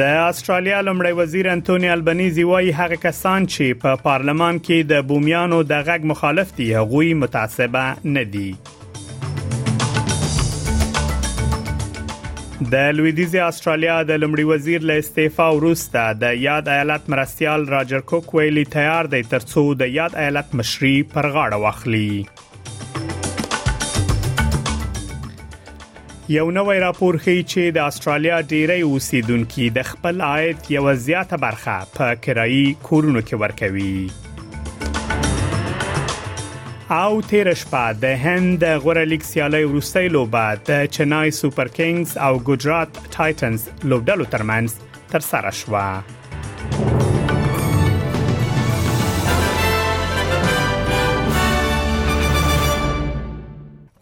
د استرالیا لمړی وزیر انټونی البنيزي وایي هغه کسان چې په پارلمان کې د بومیانو د غږ مخالف دي هغوی متعصبه نه دي د لویدیځ استرالیا د لمړي وزیر له استعفا وروسته د یاد ایالت مرستيال راجر کوک ویلي تیار دی ترڅو د یاد ایالت مشري پر غاړه واخلي یو نوی راپور ښیي چې د استرالیا ډیری اوسیدونکو د خپل عاید یو زیاته برخه په کرایي کورونو کې ورکوي او تیر شپه د هند غوړه لیګ سیالي وروستۍ لوبه د چنای سوپر کینګز او ګجرات ټایټنز لوبډلو ترمنځ تر سره شوه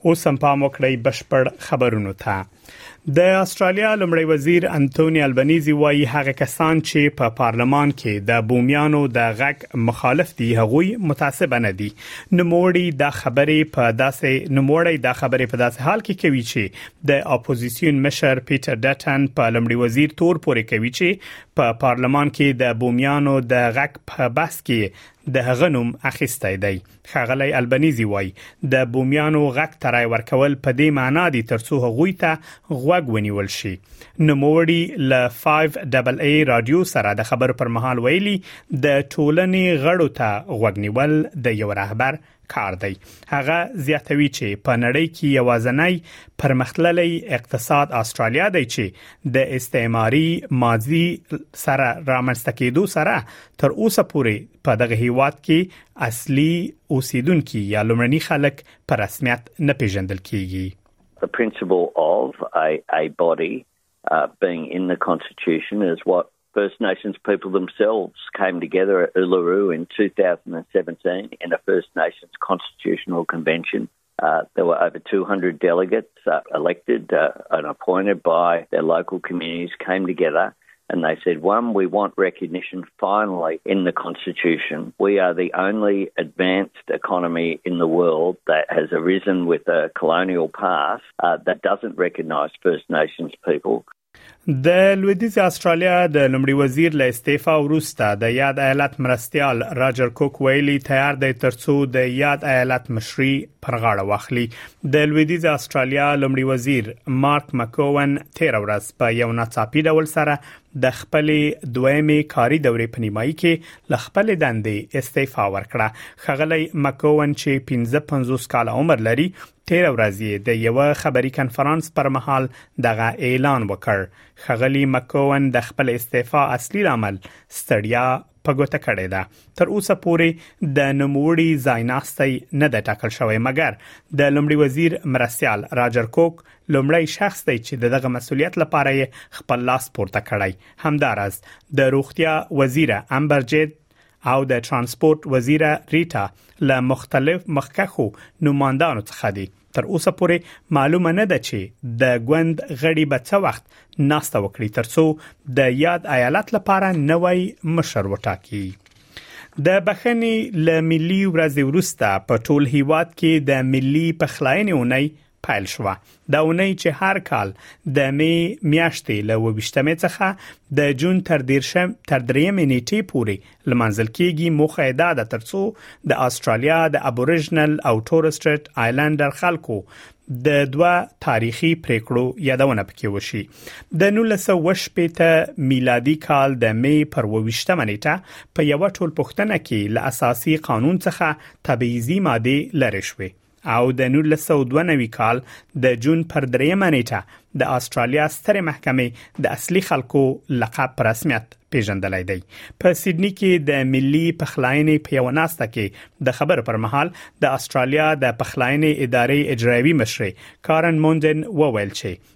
اوس هم پام وکړئ بشپړ خبرونو ته د استرالیا لمړی وزیر انټونی البنيزي وایي هغه کسان چې په پارلمان کې د بومیانو د غږ مخالف دي هغوی متعصب نه دي نوموړي دا خبرې په داسې نوموړي دا خبرې په داسې حال کې کوي چې د اپوزيسیون مشر پیټر ډټن په لمړی وزیر تور پورې کوي چې په پارلمان کې د بومیانو د غږ په بحث کې د هغه نوم اخیستی دی ښاغلی البنيزي وای د بوميانو غږ ترای ورکول په دې معنی دي ترڅو هغوی ته غوږ ونیول شي نوموړي ل 5AA رادیو سره د خبر پر مهال ویلي د ټولنې غړو ته غوږ نیول د یو رهبر کار دی هغه زیاتوي چې په نړۍ کې یوازنۍ پرمختللې اقتصاد استرالیا دی چې د استعماري ماضي سره رامنځته کېدو سره تر اوسه پورې په دغه هیواد کې اصلي اوسیدونکو یا لمرني خلک په رسمیت نه پیژندل کیږي The principle of a, a body uh, being in the constitution is what First Nations people themselves came together at Uluru in 2017 in a First Nations constitutional convention. Uh, there were over 200 delegates uh, elected uh, and appointed by their local communities came together and they said, one, we want recognition finally in the Constitution. We are the only advanced economy in the world that has arisen with a colonial past uh, that doesn't recognise First Nations people. د لویدیځ استرالیا د لمړي وزیر له استعفا وروسته د یاد ایالت مرستيال راجر کوک ویلي تیار دی ترڅو د یاد ایالت مشري پر غاړه واخلي د لویدیځ استرالیا لمړي وزیر مارک مکوون 13 ورځ په یو ناڅاپي ډول سره د خپل دویمې کاري دورې په نیمایي کې ل خپل دندې استعفا ورکړه خغلی مکوون چې 55 کال عمر لري تیر ورځ یې د یو خبري کنفرانس پر مهال دغه اعلان وکړ خغلی مکوون د خپل استعفا اصلي لامل ستړیا په ګوته کړې ده تر اوسه پورې د نوموړي ځایناستي نه د ټاکل شوی مګر د لمړي وزیر مرستيال راجر کوک لمړی شخص دی چې دغه مسولیت لپاره خپل لاس پورته کړی همدارس د روغتیا وزیره امبر جید او د ترانسپورت وزیره ریټا له مختلف مخکښو نوماندانو څخه دي تر اوسه پورې معلومه نه ده چې د ګوند غړي به څه وخت ناسته وکړي ترڅو د یاد ایالت لپاره نوی مشر وټاکي د بخنی ل ملي ورځ وروسته په ټول هیواد کې د ملي پخلاینې اونۍ پیل شو دا اونۍ چې هر کال د می میاشتې له 28 مې څخه د جون تر 13 تر 3 نیټې پورې لمانځل کیږي موخه دا ده ترڅو د استرالیا د ابوریجنل او تورس سټریټ آیلندر خلکو د دوه تاریخي پریکړو یادونه پکې وشي د 1918 میلادي کال د می پر 28 منېټه په یو ټول پښتنه کې له اساسي قانون څخه تبعیضي ماده لری شوې او د 1992 کال د جون پر درېیمه نیټه د استرالیا ستره محکمه د اصلي خلکو لقب پر رسمیت پیژندلای دی په سیدنی کې د ملي پخلاینې په یو ناسته کې د خبرو پر مهال د استرالیا د پخلاینې ادارې اجرایوي مشر کارن موندن وویل چې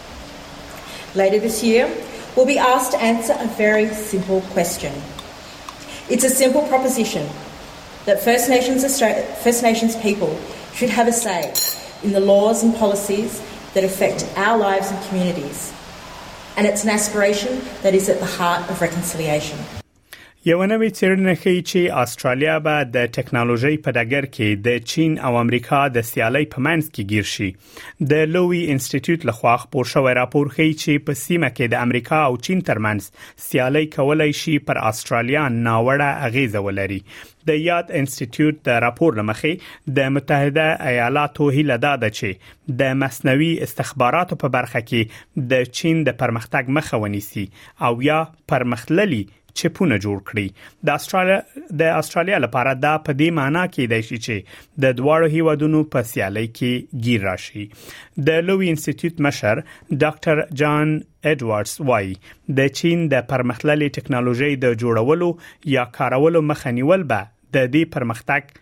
Later this year, we'll be asked to answer a very simple question. It's a simple proposition that First Nations, Australia, First Nations people should have a say in the laws and policies that affect our lives and communities. And it's an aspiration that is at the heart of reconciliation. یو نوې څېړنه ښیي چې استرالیا به د ټکنالوژي په ډګر کې د چین او امریکا د سیالۍ په منځ کې گیر شي د لوی انسټیټیوټ لخوا خبر شوی راپور ښیي چې په سیمه کې د امریکا او چین ترمنځ سیالۍ کولای شي پر استرالیا ناوړه اغیزه ولري د یاد انسټیټیوټ د راپور لمخې د متحده ایالاتو هیله دا ده چې د مصنوي استخباراتو په برخه کې د چین د پرمختګ مخه ونیسي او یا پرمختللي چپونه جوړ کړي د استرالیا د استرالیا لپاره دا په دې معنی کې دی چې د دواړو هیوادونو په سیالي کې گیر راشي د لوی انسټیټیوټ مشر ډاکټر جان ایډوارډز وایي د چین د پرمختللي ټکنالوژي د جوړولو یا کارولو مخه نیول به د دې پرمختګ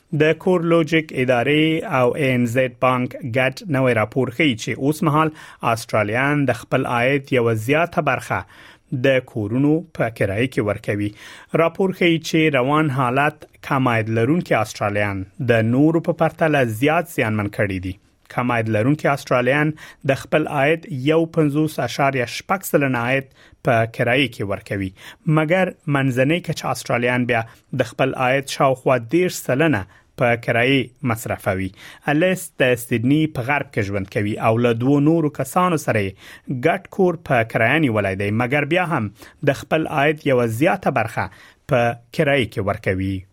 د کور لوجیک ادارې او ای ان زد بانک ګډ نوې راپور ښیي چې اوس مهال استرالیان د خپل عاید یو زیاته برخه د کورونو په کرایه کې ورکوي راپور ښیي چې روان حالت کم عاید لرونکي استرالیان د نورو په پرتله زیات زیانمن کړي دي کم عاید لرونکي استرالیان د خپل عاید یو 50.8 سلنه عاید په کرایه کې ورکوي مګر منځنۍ کچه استرالیان بیا د خپل عاید شاوخوا 10 سلنه په کرایه مصرفوي الیس د سیدنی په غرب کې ژوند کوي او له دوه نورو کسانو سره ګډ کور په کرایه نیولای دی مګر بیا هم د خپل عاید یو زیاته برخه په کرایه کې ورکوي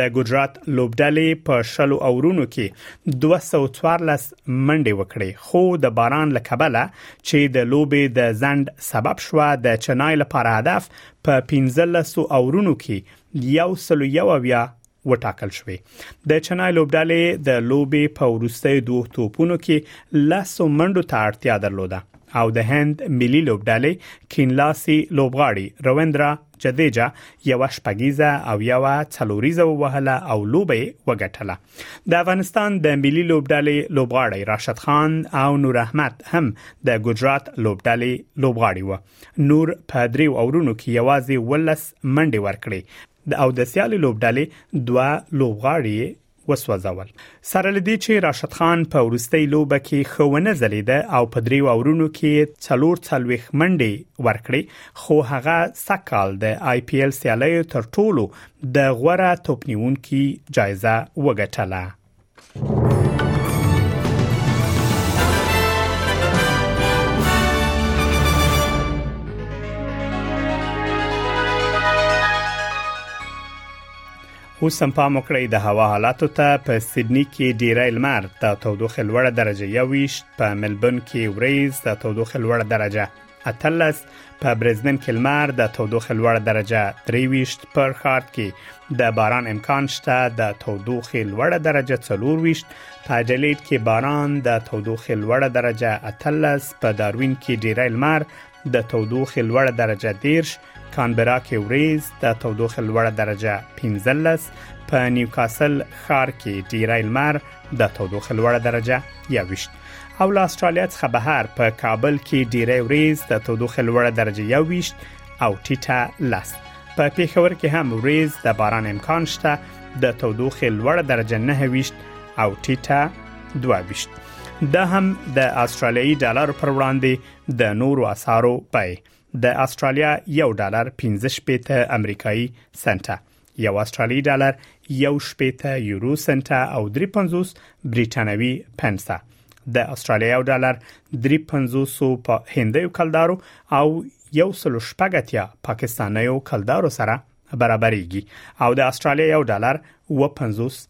د ګجرات لوبډلې په شلو اورونو کې 214 منډې وکړې خو د باران له کبله چې د لوبې د زند سبب شو د چنای لپاره هدف په 15 اورونو کې یو سلو یو بیا وټاکل شوې د چنای لوبډلې د لوبې په ورستۍ دوه توپونو کې لاسو منډو ته اړتیا درلوده او د هند ملي لوبډلې کینلاسي لوبغاړي روندرا جدیجا یو شپږیزه او یو څلوریزه ووهله او لوبه وګټله د افغانستان د ملي لوبډلې لوبغاړی راشد خان او نور احمد هم د ګجرات لوبډلې لوبغاړي و نور په دریو اورونو کې یوازې ولس منډي ورکړي او د سیالي لوبډلې دوه لوبغاړي وسوځول سره لدی چې راشد خان په ورستۍ لوبه کې خونه زلیده او په دریو اورونو کې څلور څلويخ منډي ورکړي خو هغه سکال د آی پی ایل سیالي تر ټولو د غوړه توپ نیونکي جایزه وګټله اوس هم پام وکړئ د هوا حالاتو ته په سیدنی کې ډیری لمر د تودوخې لوړه درجه یوویشت په ملبون کې وریز د تودوخې لوړه درجه اتلس په برزبن کې لمر د تودوخې لوړه درجه 23 پر ښار کې د باران امکان شته د تودوخې لوړه درجه 24 په جلیټ کې باران د تودوخې لوړه درجه 13 په داروین کې ډیری لمر د تودوخې لوړه درجه 13 کانبرا کې وریز د تودوخې لوړه درجه 15 په نیوکاسل ښار کې ډیری لمر د تودوخې لوړه درجه 21 او له استرالیا څخه بهر په کابل کې ډیری وریز د تودوخې لوړه درجه 21 او ټیټه لس په پیښور کې هم وریز د باران امکان شته د تودوخې لوړه درجه 9 او ټیټه 22 دا هم د استرالیي ډالر پر وړاندې د نورو اسعارو پای د استرالیا یو ډالر 15 شپېته امریکایي سنټه یو استرالی ډالر یو شپېته یورو سنټه او 350 بریټانوي پنسه د استرالیا یو ډالر 350 په هندیو کلدارو او یو سلو شپږتیا پاکستانیو کلدارو سره برابرېږي او د استرالیا یو ډالر و 50